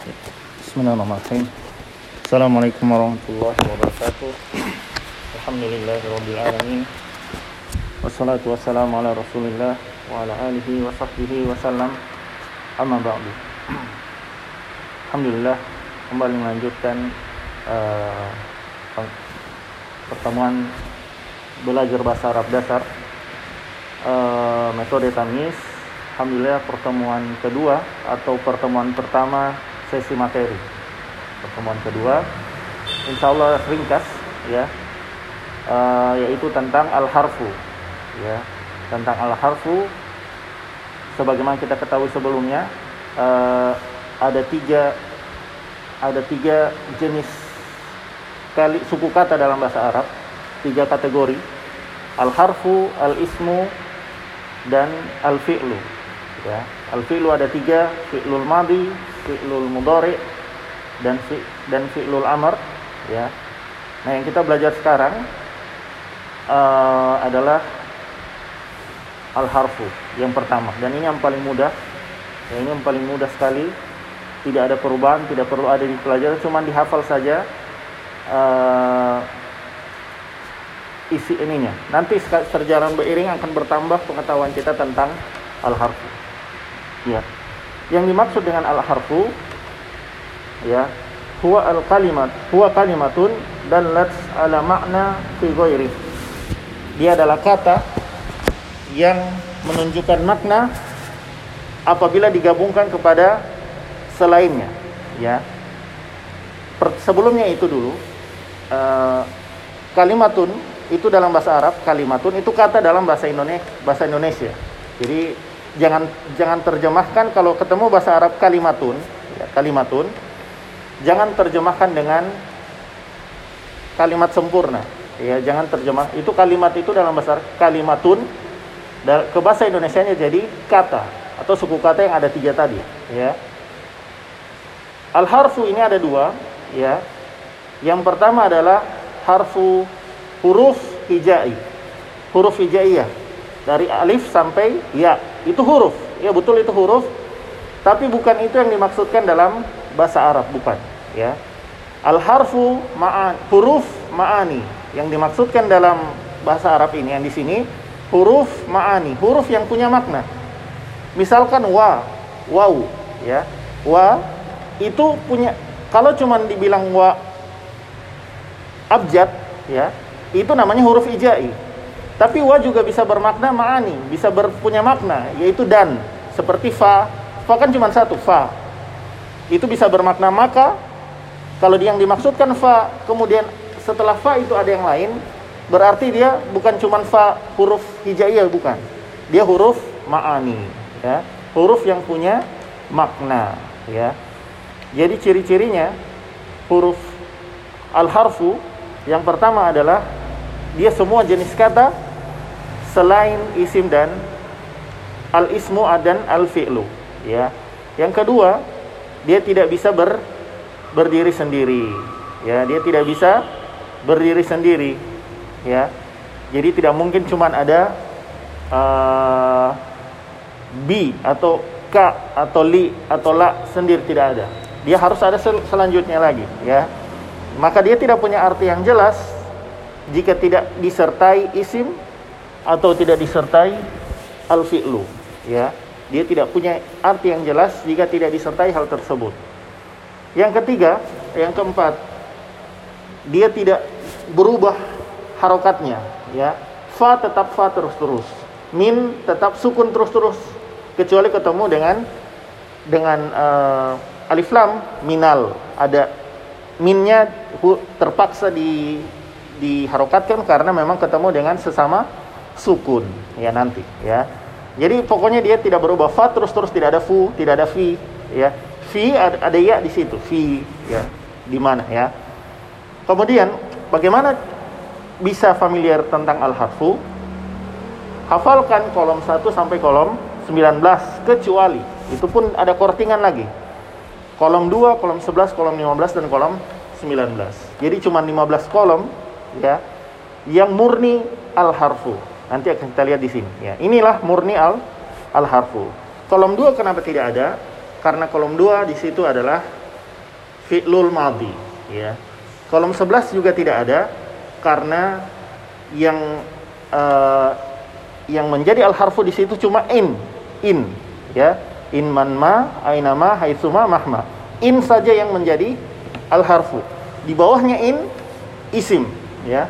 Bismillahirrahmanirrahim. Assalamualaikum warahmatullahi wabarakatuh. Alhamdulillahirabbil alamin. Wassalatu wassalamu ala Rasulillah wa ala alihi wa sahbihi wasallam. Amma ba'du. Alhamdulillah kembali melanjutkan uh, pertemuan belajar bahasa Arab dasar uh, metode tamis Alhamdulillah pertemuan kedua atau pertemuan pertama sesi materi. Pertemuan kedua Insya Allah ringkas ya. Uh, yaitu tentang al-harfu ya. Tentang al-harfu sebagaimana kita ketahui sebelumnya uh, ada tiga ada tiga jenis kali suku kata dalam bahasa Arab tiga kategori al-harfu al-ismu dan al-fi'lu ya al-fi'lu ada tiga fi'lul madi fi'lul mudhari dan fi, dan fi'lul amr ya nah yang kita belajar sekarang uh, adalah al-harfu yang pertama dan ini yang paling mudah ya, ini yang paling mudah sekali tidak ada perubahan tidak perlu ada di pelajaran cuma dihafal saja uh, isi ininya. Nanti sejalan beriring akan bertambah pengetahuan kita tentang al-harfu. Ya. Yang dimaksud dengan al-harfu ya, huwa al-kalimat, huwa kalimatun dan lats ala makna fi ghairi. Dia adalah kata yang menunjukkan makna apabila digabungkan kepada selainnya, ya. sebelumnya itu dulu uh, kalimatun itu dalam bahasa Arab kalimatun itu kata dalam bahasa Indonesia bahasa Indonesia jadi jangan jangan terjemahkan kalau ketemu bahasa Arab kalimatun ya, kalimatun. Jangan terjemahkan dengan kalimat sempurna. Ya jangan terjemah. Itu kalimat itu dalam bahasa Arab kalimatun. Ke bahasa Indonesia nya jadi kata atau suku kata yang ada tiga tadi ya. Al harfu ini ada dua ya. Yang pertama adalah harfu huruf hijai. Huruf hijaiyah. Dari alif sampai ya. Itu huruf. Ya betul itu huruf. Tapi bukan itu yang dimaksudkan dalam bahasa Arab, bukan, ya. Al harfu ma'an huruf ma'ani yang dimaksudkan dalam bahasa Arab ini yang di sini huruf ma'ani, huruf yang punya makna. Misalkan wa, wau, ya. Wa itu punya kalau cuma dibilang wa abjad, ya, itu namanya huruf ijai. Tapi wa juga bisa bermakna ma'ani, bisa berpunya makna, yaitu dan. Seperti fa, fa kan cuma satu, fa. Itu bisa bermakna maka, kalau yang dimaksudkan fa, kemudian setelah fa itu ada yang lain, berarti dia bukan cuma fa huruf hijaiyah, bukan. Dia huruf ma'ani, ya. Huruf yang punya makna, ya. Jadi ciri-cirinya huruf al-harfu yang pertama adalah dia semua jenis kata selain isim dan al ismu dan al fi'lu ya. Yang kedua dia tidak bisa ber, berdiri sendiri ya. Dia tidak bisa berdiri sendiri ya. Jadi tidak mungkin cuman ada uh, bi atau ka atau li atau la sendiri tidak ada. Dia harus ada sel selanjutnya lagi ya. Maka dia tidak punya arti yang jelas jika tidak disertai isim atau tidak disertai al fi'lu ya. Dia tidak punya arti yang jelas jika tidak disertai hal tersebut. Yang ketiga yang keempat dia tidak berubah harokatnya ya. Fa tetap fa terus-terus min tetap sukun terus-terus kecuali ketemu dengan dengan uh, alif lam minal. Ada minnya terpaksa di diharokatkan karena memang ketemu dengan sesama sukun ya nanti ya. Jadi pokoknya dia tidak berubah fa terus terus tidak ada fu, tidak ada fi ya. Fi ada, ada ya di situ, fi ya. Di mana ya? Kemudian bagaimana bisa familiar tentang al-harfu? Hafalkan kolom 1 sampai kolom 19 kecuali itu pun ada kortingan lagi. Kolom 2, kolom 11, kolom 15 dan kolom 19. Jadi cuma 15 kolom ya yang murni al harfu. Nanti akan kita lihat di sini ya. Inilah murni al al harfu. Kolom 2 kenapa tidak ada? Karena kolom 2 di situ adalah fi'lul madhi ya. Kolom 11 juga tidak ada karena yang uh, yang menjadi al harfu di situ cuma in in ya in man ma aina ma haitsuma mahma in saja yang menjadi al harfu di bawahnya in isim ya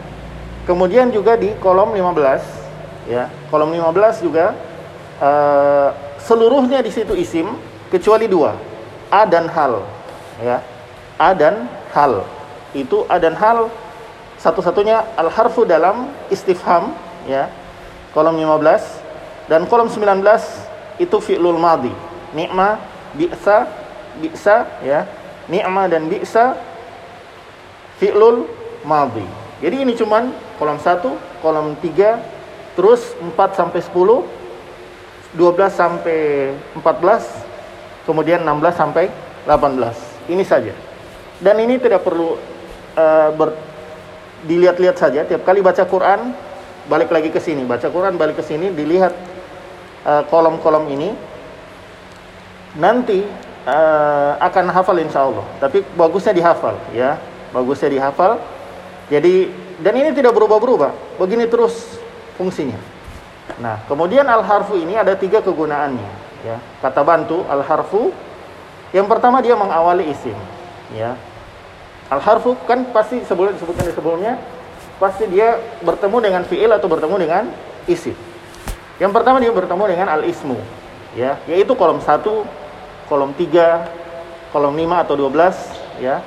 kemudian juga di kolom 15 ya. Kolom 15 juga uh, seluruhnya di situ isim kecuali dua. A dan hal. Ya. A dan hal. Itu a dan hal satu-satunya al harfu dalam istifham ya. Kolom 15 dan kolom 19 itu fi'lul madhi. Ni'ma bi'sa bi'sa ya. Ni'ma dan bi'sa fi'lul madhi. Jadi ini cuman kolom 1 kolom 3 terus 4 sampai 10 12 sampai 14 kemudian 16 sampai 18 ini saja. Dan ini tidak perlu uh, ber dilihat-lihat saja. Tiap kali baca Quran balik lagi ke sini. Baca Quran balik ke sini dilihat uh, kolom-kolom ini. Nanti uh, akan hafal insya Allah. Tapi bagusnya dihafal ya. Bagusnya dihafal. Jadi dan ini tidak berubah-berubah. Begini terus fungsinya nah kemudian al harfu ini ada tiga kegunaannya ya kata bantu al harfu yang pertama dia mengawali isim ya Al harfu kan pasti sebelum disebutkan di sebelumnya pasti dia bertemu dengan fiil atau bertemu dengan isim. Yang pertama dia bertemu dengan al ismu, ya, yaitu kolom 1, kolom 3, kolom 5 atau 12, ya.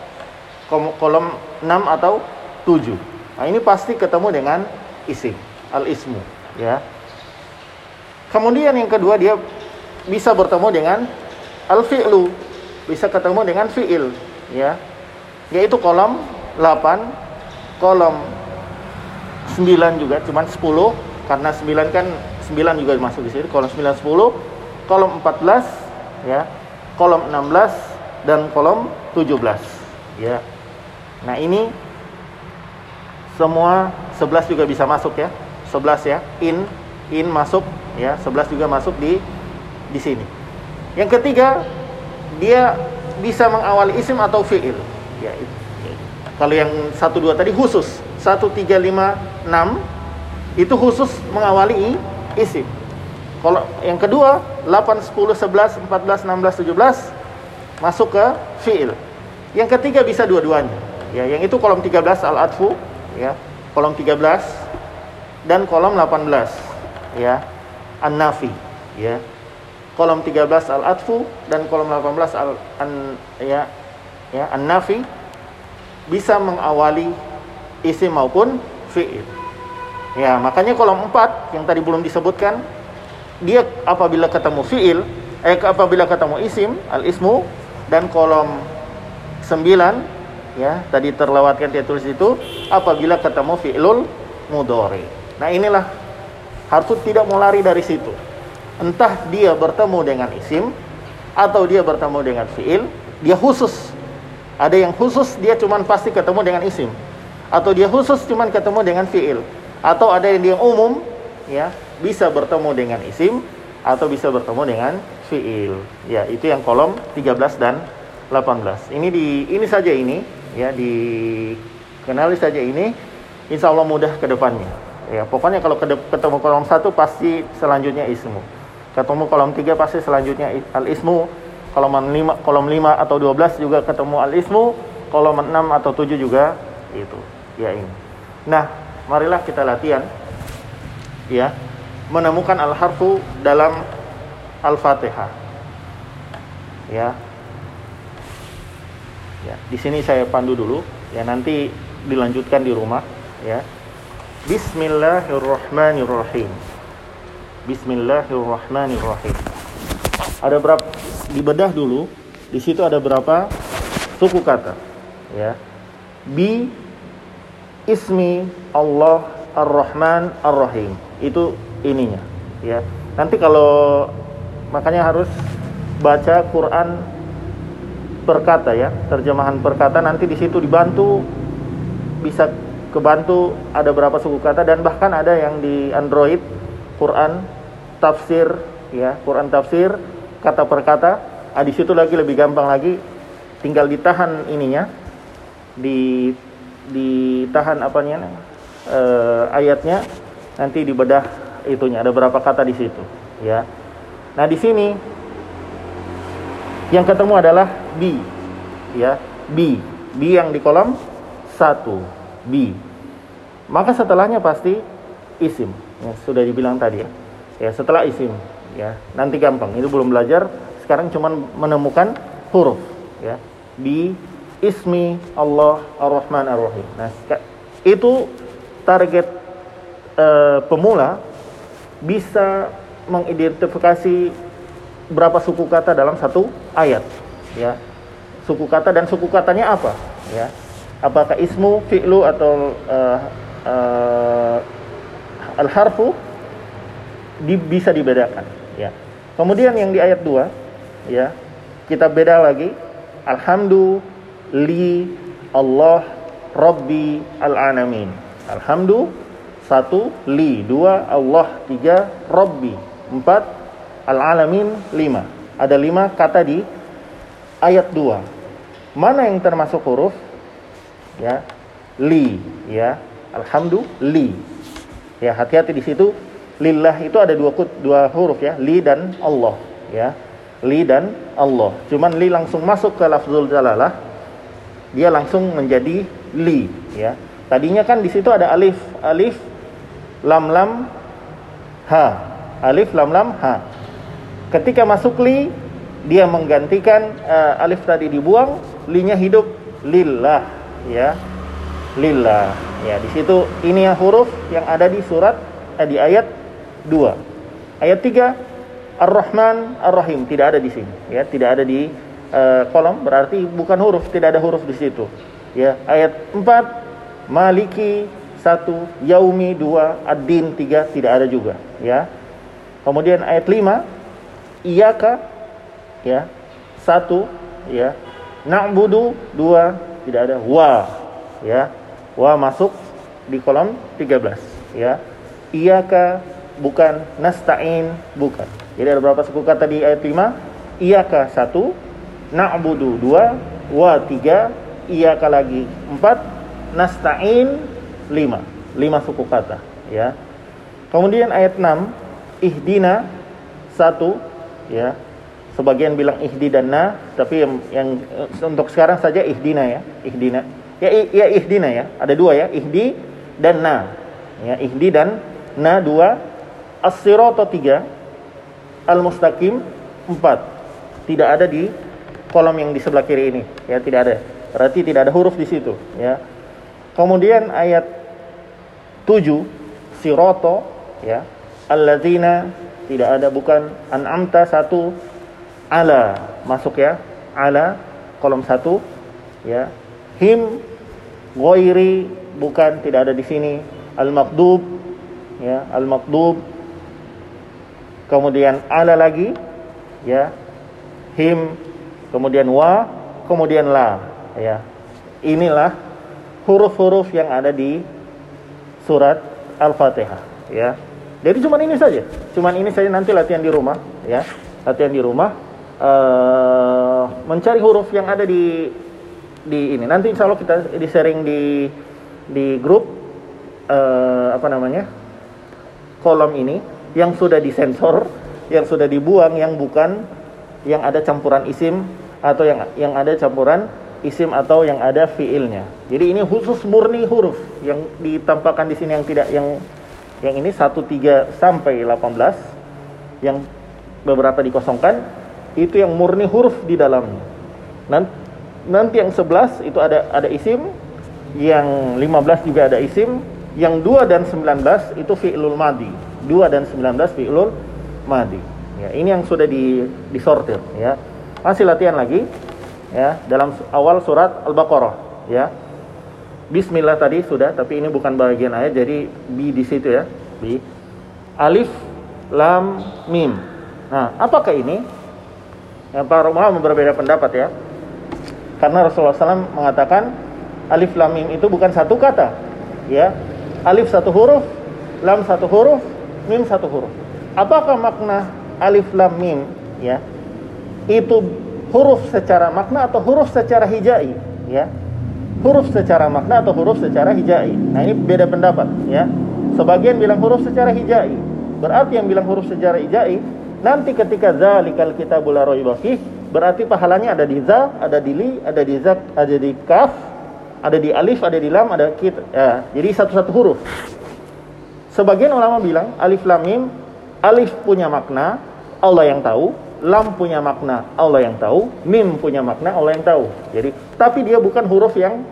Kolom 6 atau 7. Nah, ini pasti ketemu dengan isim, al ismu, ya. Kemudian yang kedua dia bisa bertemu dengan al fi'lu, bisa ketemu dengan fiil, ya. Yaitu kolom 8 kolom 9 juga cuman 10 karena 9 kan 9 juga masuk di sini kolom 9 10 kolom 14 ya kolom 16 dan kolom 17 ya. Nah ini semua 11 juga bisa masuk ya 11 ya in in masuk ya 11 juga masuk di di sini yang ketiga dia bisa mengawali isim atau fiil ya itu. Kalau yang satu dua tadi khusus satu tiga lima enam itu khusus mengawali isim. Kalau yang kedua 8 10 11 14 16 17 masuk ke fiil. Yang ketiga bisa dua-duanya. Ya, yang itu kolom 13 al-atfu ya, kolom 13 dan kolom 18 ya, an-nafi ya. Kolom 13 al-atfu dan kolom 18 al an ya ya an-nafi bisa mengawali isim maupun fi'il. Ya, makanya kolom 4 yang tadi belum disebutkan dia apabila ketemu fi'il eh apabila ketemu isim al-ismu dan kolom 9 ya, tadi terlewatkan dia tulis itu apabila ketemu fi'lul mudhari. Nah, inilah harus tidak mau lari dari situ. Entah dia bertemu dengan isim atau dia bertemu dengan fi'il, dia khusus ada yang khusus dia cuman pasti ketemu dengan isim atau dia khusus cuman ketemu dengan fiil atau ada yang dia umum ya bisa bertemu dengan isim atau bisa bertemu dengan fiil. Ya, itu yang kolom 13 dan 18. Ini di ini saja ini ya di kenali saja ini insya Allah mudah ke depannya. Ya, pokoknya kalau ketemu kolom satu pasti selanjutnya ismu. Ketemu kolom tiga pasti selanjutnya al ismu kolom 5 kolom 5 atau 12 juga ketemu al ismu kolom 6 atau 7 juga itu ya ini. Nah marilah kita latihan ya menemukan al harfu dalam al fatihah ya. Ya di sini saya pandu dulu. Ya nanti dilanjutkan di rumah ya Bismillahirrahmanirrahim. Bismillahirrahmanirrahim. Ada berapa dibedah dulu di situ ada berapa suku kata ya? Bi ismi Allah Ar-Rahman Ar-Rahim. Itu ininya ya. Nanti kalau makanya harus baca Quran perkata ya terjemahan perkata nanti di situ dibantu bisa kebantu ada berapa suku kata dan bahkan ada yang di Android Quran tafsir ya Quran tafsir kata per kata. Ah, di situ lagi lebih gampang lagi. Tinggal ditahan ininya di ditahan apanya uh, ayatnya nanti dibedah itunya. Ada berapa kata di situ ya. Nah di sini yang ketemu adalah b ya. B b yang di kolom satu b. Maka setelahnya pasti isim ya, sudah dibilang tadi ya. Ya setelah isim ya nanti gampang. Itu belum belajar sekarang cuma menemukan huruf ya. Di ismi Allah Ar-Rahman Ar-Rahim. Nah itu target uh, pemula bisa mengidentifikasi berapa suku kata dalam satu ayat ya. Suku kata dan suku katanya apa ya apakah ismu fi'lu atau uh, uh, al-harfu di, bisa dibedakan ya. Kemudian yang di ayat 2 ya, kita beda lagi alhamdu li Allah rabbi al-alamin. Alhamdu satu li dua Allah tiga rabbi empat al-alamin lima. Ada lima kata di ayat 2. Mana yang termasuk huruf? Ya, li ya. Alhamdu li. Ya, hati-hati di situ lillah itu ada dua dua huruf ya, li dan Allah ya. Li dan Allah. Cuman li langsung masuk ke lafzul jalalah, dia langsung menjadi li ya. Tadinya kan di situ ada alif, alif lam lam ha. Alif lam lam ha. Ketika masuk li, dia menggantikan uh, alif tadi dibuang, linya hidup lillah ya. Lillah. Ya, di situ ini ya huruf yang ada di surat eh, di ayat 2. Ayat 3 Ar-Rahman Ar-Rahim tidak ada di sini ya, tidak ada di uh, kolom berarti bukan huruf, tidak ada huruf di situ. Ya, ayat 4 Maliki 1, Yaumi 2, Ad-Din 3 tidak ada juga ya. Kemudian ayat 5 Iyaka ya 1 ya Na'budu 2 tidak ada wa ya wa masuk di kolom 13 ya Iyaka bukan nasta'in bukan. Jadi ada berapa suku kata di ayat 5? Iyaka satu, na'budu dua, wa tiga, iyaka lagi empat, nasta'in lima. Lima suku kata, ya. Kemudian ayat 6, ihdina satu, ya. Sebagian bilang ihdi dan na, tapi yang, yang untuk sekarang saja ihdina ya, ihdina. Ya, ya ihdina ya, ada dua ya, ihdi dan na. Ya, ihdi dan na dua, As-sirata 3, Al-mustaqim 4. Tidak ada di kolom yang di sebelah kiri ini, ya tidak ada. Berarti tidak ada huruf di situ, ya. Kemudian ayat 7, siroto, ya. Alladzina tidak ada bukan an'amta satu ala. Masuk ya. Ala kolom satu. Ya. Him ghairi bukan tidak ada di sini. Al maqdub ya. Al maqdub kemudian ala lagi ya. Him kemudian wa kemudian la ya. Inilah huruf-huruf yang ada di surat al-fatihah ya. Jadi cuma ini saja. Cuma ini saja nanti latihan di rumah ya. Latihan di rumah uh, mencari huruf yang ada di di ini nanti insya Allah kita di sharing di di grup uh, apa namanya kolom ini yang sudah disensor, yang sudah dibuang, yang bukan yang ada campuran isim atau yang yang ada campuran isim atau yang ada fiilnya. Jadi ini khusus murni huruf yang ditampakkan di sini yang tidak yang yang ini 1 3 sampai 18 yang beberapa dikosongkan itu yang murni huruf di dalamnya. Nanti, yang 11 itu ada ada isim, yang 15 juga ada isim, yang 2 dan 19 itu fi'lul madi. 2 dan 19 fi'lul madi. Ya, ini yang sudah di disortir ya. Masih latihan lagi ya dalam awal surat Al-Baqarah ya. Bismillah tadi sudah, tapi ini bukan bagian ayat jadi bi di situ ya. Bi. Alif lam mim. Nah, apakah ini? Ya, para ulama berbeda pendapat ya. Karena Rasulullah SAW mengatakan alif lam mim itu bukan satu kata, ya. Alif satu huruf, lam satu huruf, mim satu huruf. Apakah makna alif lam mim ya? Itu huruf secara makna atau huruf secara hijai ya huruf secara makna atau huruf secara hijai nah ini beda pendapat ya sebagian bilang huruf secara hijai berarti yang bilang huruf secara hijai nanti ketika zalikal kitabul la raiba berarti pahalanya ada di za ada di li ada di zat ada di kaf ada di alif ada di lam ada kit ya jadi satu-satu huruf sebagian ulama bilang alif lam mim alif punya makna Allah yang tahu lam punya makna Allah yang tahu, mim punya makna Allah yang tahu. Jadi tapi dia bukan huruf yang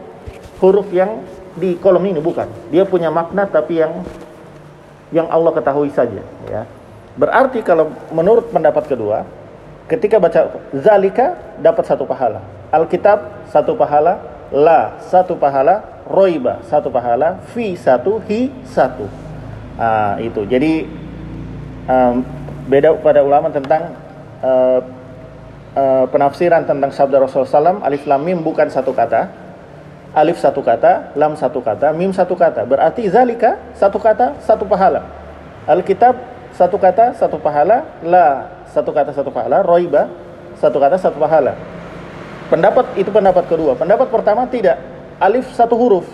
huruf yang di kolom ini bukan. Dia punya makna tapi yang yang Allah ketahui saja, ya. Berarti kalau menurut pendapat kedua, ketika baca zalika dapat satu pahala. Alkitab satu pahala, la satu pahala, roiba satu pahala, fi satu, hi satu. Ah, itu. Jadi um, beda pada ulama tentang uh, uh, penafsiran tentang sabda Rasulullah SAW alif lam mim bukan satu kata. Alif satu kata lam satu kata mim satu kata. Berarti zalika satu kata satu pahala. Alkitab satu kata satu pahala. La satu kata satu pahala. Roiba satu kata satu pahala. Pendapat itu pendapat kedua. Pendapat pertama tidak. Alif satu huruf.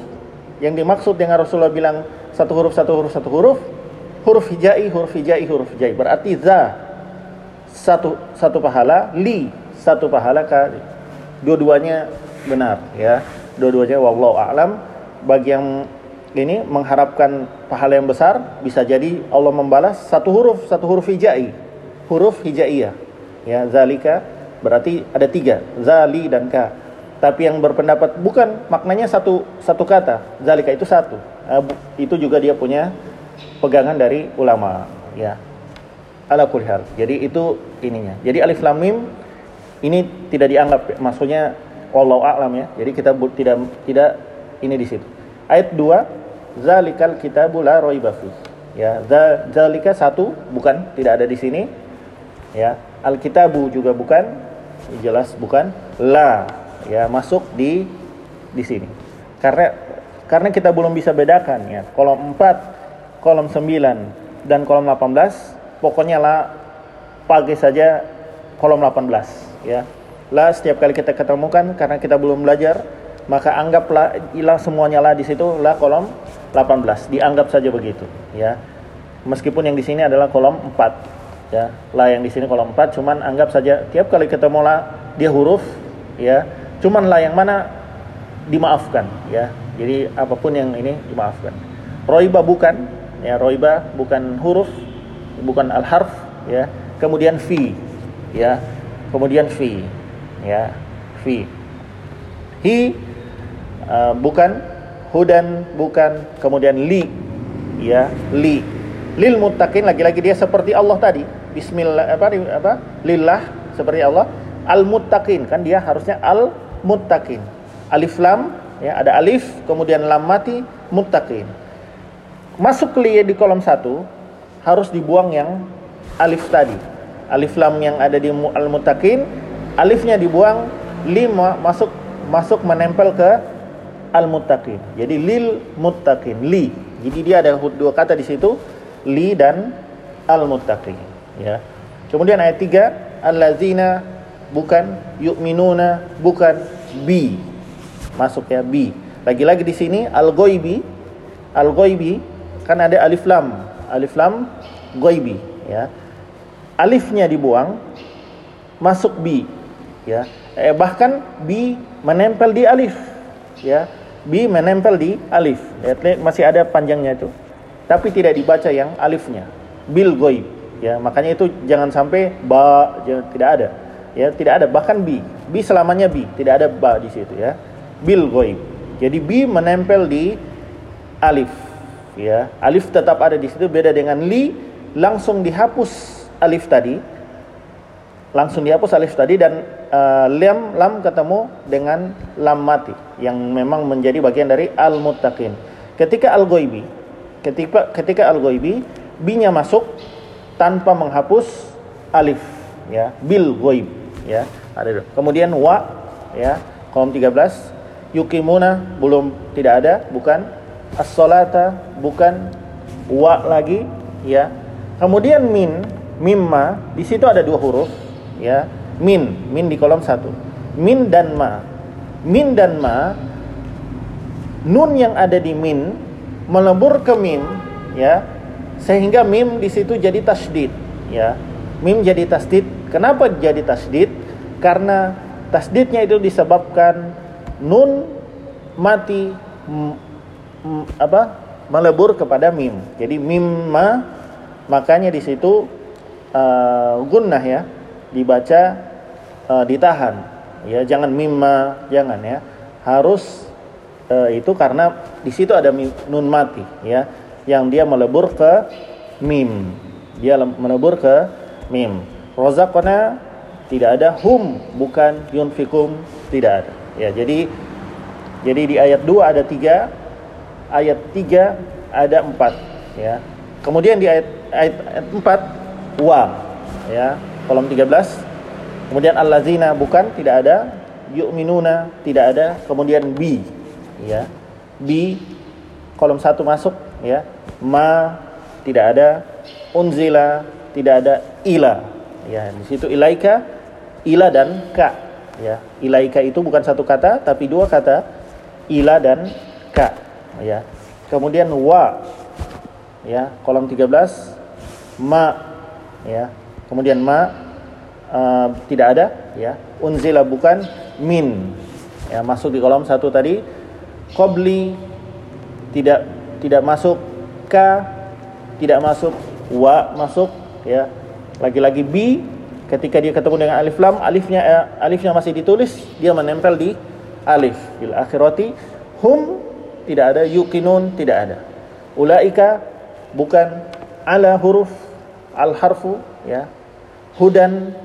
Yang dimaksud dengan Rasulullah bilang satu huruf satu huruf satu huruf. Huruf hijai huruf hijai huruf hijai berarti za satu satu pahala, li satu pahala kali. Dua-duanya benar ya. Dua-duanya wallahu a'lam. Bagi yang ini mengharapkan pahala yang besar bisa jadi Allah membalas satu huruf satu huruf hijai huruf hijaiyah ya zalika berarti ada tiga zali dan ka tapi yang berpendapat bukan maknanya satu satu kata zalika itu satu uh, itu juga dia punya pegangan dari ulama ya ala kulhal. Jadi itu ininya. Jadi alif lam mim ini tidak dianggap maksudnya wallahu a'lam ya. Jadi kita tidak tidak ini di situ. Ayat 2 zalikal kitabu la raiba. Ya, zalika satu bukan tidak ada di sini. Ya, alkitabu juga bukan jelas bukan la ya masuk di di sini. Karena karena kita belum bisa bedakan ya. Kolom 4, kolom 9 dan kolom 18 pokoknya lah pagi saja kolom 18 ya lah setiap kali kita ketemukan karena kita belum belajar maka anggaplah ilah semuanya lah di situ lah kolom 18 dianggap saja begitu ya. Meskipun yang di sini adalah kolom 4 ya. Lah yang di sini kolom 4 cuman anggap saja tiap kali ketemu lah dia huruf ya. Cuman lah yang mana dimaafkan ya. Jadi apa pun yang ini dimaafkan. Roiba bukan ya roiba bukan huruf bukan al harf ya. Kemudian fi ya. Kemudian fi ya. Fi. Hi uh, bukan hudan bukan kemudian li. Ya li. Lil muttaqin lagi-lagi dia seperti Allah tadi. Bismillah apa apa? Lillah seperti Allah. Al muttaqin kan dia harusnya al muttaqin. Alif lam ya ada alif kemudian lam mati muttaqin. Masuk li di kolom satu harus dibuang yang alif tadi. Alif lam yang ada di al-muttaqin, alifnya dibuang, lima masuk masuk menempel ke al-muttaqin. Jadi lil muttaqin, li. Jadi dia ada dua kata di situ, li dan al-muttaqin, ya. Kemudian ayat 3, allazina bukan yu'minuna bukan bi. Masuk ya bi. Lagi-lagi di sini al-ghaibi, al-ghaibi kan ada alif lam alif lam goibi ya alifnya dibuang masuk bi ya eh, bahkan bi menempel di alif ya bi menempel di alif. Ya, masih ada panjangnya itu. Tapi tidak dibaca yang alifnya. Bil goib. Ya makanya itu jangan sampai ba jangan, tidak ada. Ya tidak ada. Bahkan bi bi selamanya bi tidak ada ba di situ ya. Bil goib. Jadi bi menempel di alif. Ya alif tetap ada di situ. Beda dengan li langsung dihapus alif tadi langsung dihapus alif tadi dan uh, lam lam ketemu dengan lam mati yang memang menjadi bagian dari al muttaqin ketika al goibi ketika ketika al goibi binya masuk tanpa menghapus alif ya bil goib ya ada kemudian wa ya kolom 13 yukimuna belum tidak ada bukan. As-salata bukan. Wa lagi ya. Kemudian min mimma di situ ada dua huruf ya. min min di kolom satu. Min dan ma. Min dan ma nun yang ada di min melebur ke mim ya sehingga mim di situ jadi tasdid ya. Mim jadi tasdid. Kenapa jadi tasdid? Karena tasdidnya itu disebabkan nun mati m, m, apa melebur kepada mim. Jadi mim ma makanya di situ uh, gunnah ya dibaca uh, ditahan. Ya jangan mimma jangan ya. Harus uh, itu karena di situ ada mim, nun mati ya. Yang dia melebur ke mim. Dia melebur ke mim. Rozakona tidak ada. Hum bukan. Yunfikum tidak ada. Ya jadi jadi di ayat 2 ada tiga ayat 3 ada empat ya. Kemudian di ayat ayat, ayat 4 wa ya kolom 13 kemudian allazina bukan tidak ada. Yu'minuna tidak ada. Kemudian bi ya. Bi kolom satu masuk ya. Ma tidak ada. Unzila tidak ada. Ila ya. Di situ ilaika ila dan ka ya. Ilaika itu bukan satu kata tapi dua kata. Ila dan ka ya. Kemudian wa ya. Kolom 13 ma ya kemudian ma uh, tidak ada ya. Unzila bukan min. Ya masuk di kolom satu tadi. Qabli tidak tidak masuk ka tidak masuk wa masuk ya. Lagi-lagi bi ketika dia ketemu dengan alif lam alifnya eh, alifnya masih ditulis dia menempel di alif. Bil akhirati hum tidak ada yukinun tidak ada. Ulaika bukan ala huruf al harfu ya. Hudan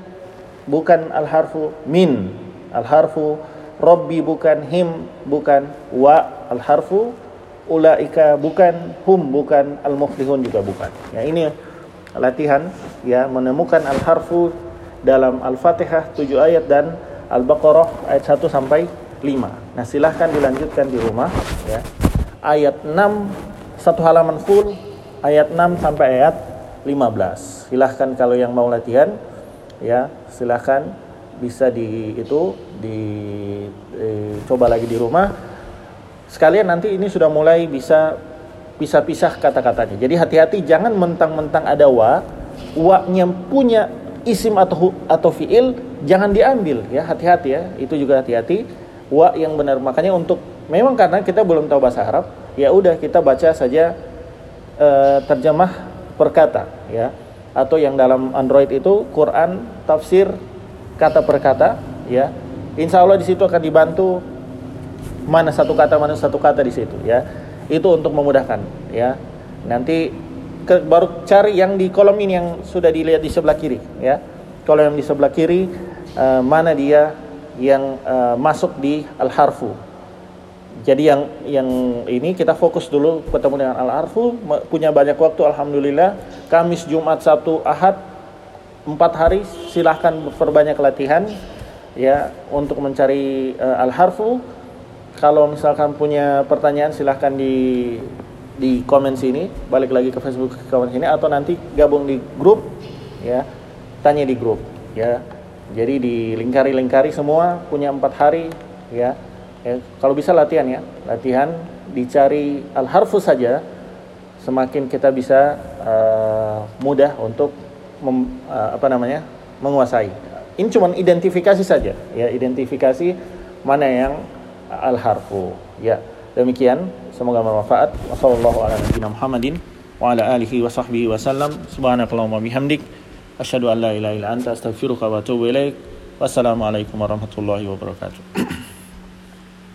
bukan al harfu min al harfu rabbi bukan him bukan wa al harfu ulaika bukan hum bukan al muflihun juga bukan. Ya ini latihan ya menemukan al harfu dalam al fatihah 7 ayat dan al baqarah ayat 1 sampai 5 nah silahkan dilanjutkan di rumah ya. Ayat 6 satu halaman full ayat 6 sampai ayat 15 silahkan kalau yang mau latihan ya silahkan. Bisa di itu di, di coba lagi di rumah. Sekalian nanti ini sudah mulai bisa pisah-pisah kata-katanya. Jadi hati-hati jangan mentang-mentang ada wa wa-nya punya isim atau atau fiil jangan diambil ya. Hati-hati ya. Itu juga hati-hati. Wa yang benar. Makanya untuk memang karena kita belum tahu bahasa Arab ya udah kita baca saja uh, terjemah perkata ya. Atau yang dalam Android itu Quran tafsir kata per kata ya. Insya Allah di situ akan dibantu mana satu kata mana satu kata di situ ya. Itu untuk memudahkan ya. Nanti ke, baru cari yang di kolom ini yang sudah dilihat di sebelah kiri ya. Kalau yang di sebelah kiri uh, mana dia yang uh, masuk di al harfu jadi yang yang ini kita fokus dulu ketemu dengan Al-Arfu punya banyak waktu Alhamdulillah. Kamis Jumat Sabtu Ahad empat hari silahkan perbanyak latihan ya untuk mencari uh, Al-Harfu. Kalau misalkan punya pertanyaan silahkan di di komen sini balik lagi ke Facebook ke komen sini atau nanti gabung di grup ya tanya di grup ya. Jadi di lingkari-lingkari semua punya empat hari ya Ya, kalau bisa latihan ya, latihan dicari al harfu saja, semakin kita bisa uh, mudah untuk mem, uh, apa namanya menguasai. Ini cuma identifikasi saja, ya identifikasi mana yang al harfu. Ya, demikian. Semoga bermanfaat. Wassalamualaikum warahmatullahi wabarakatuh.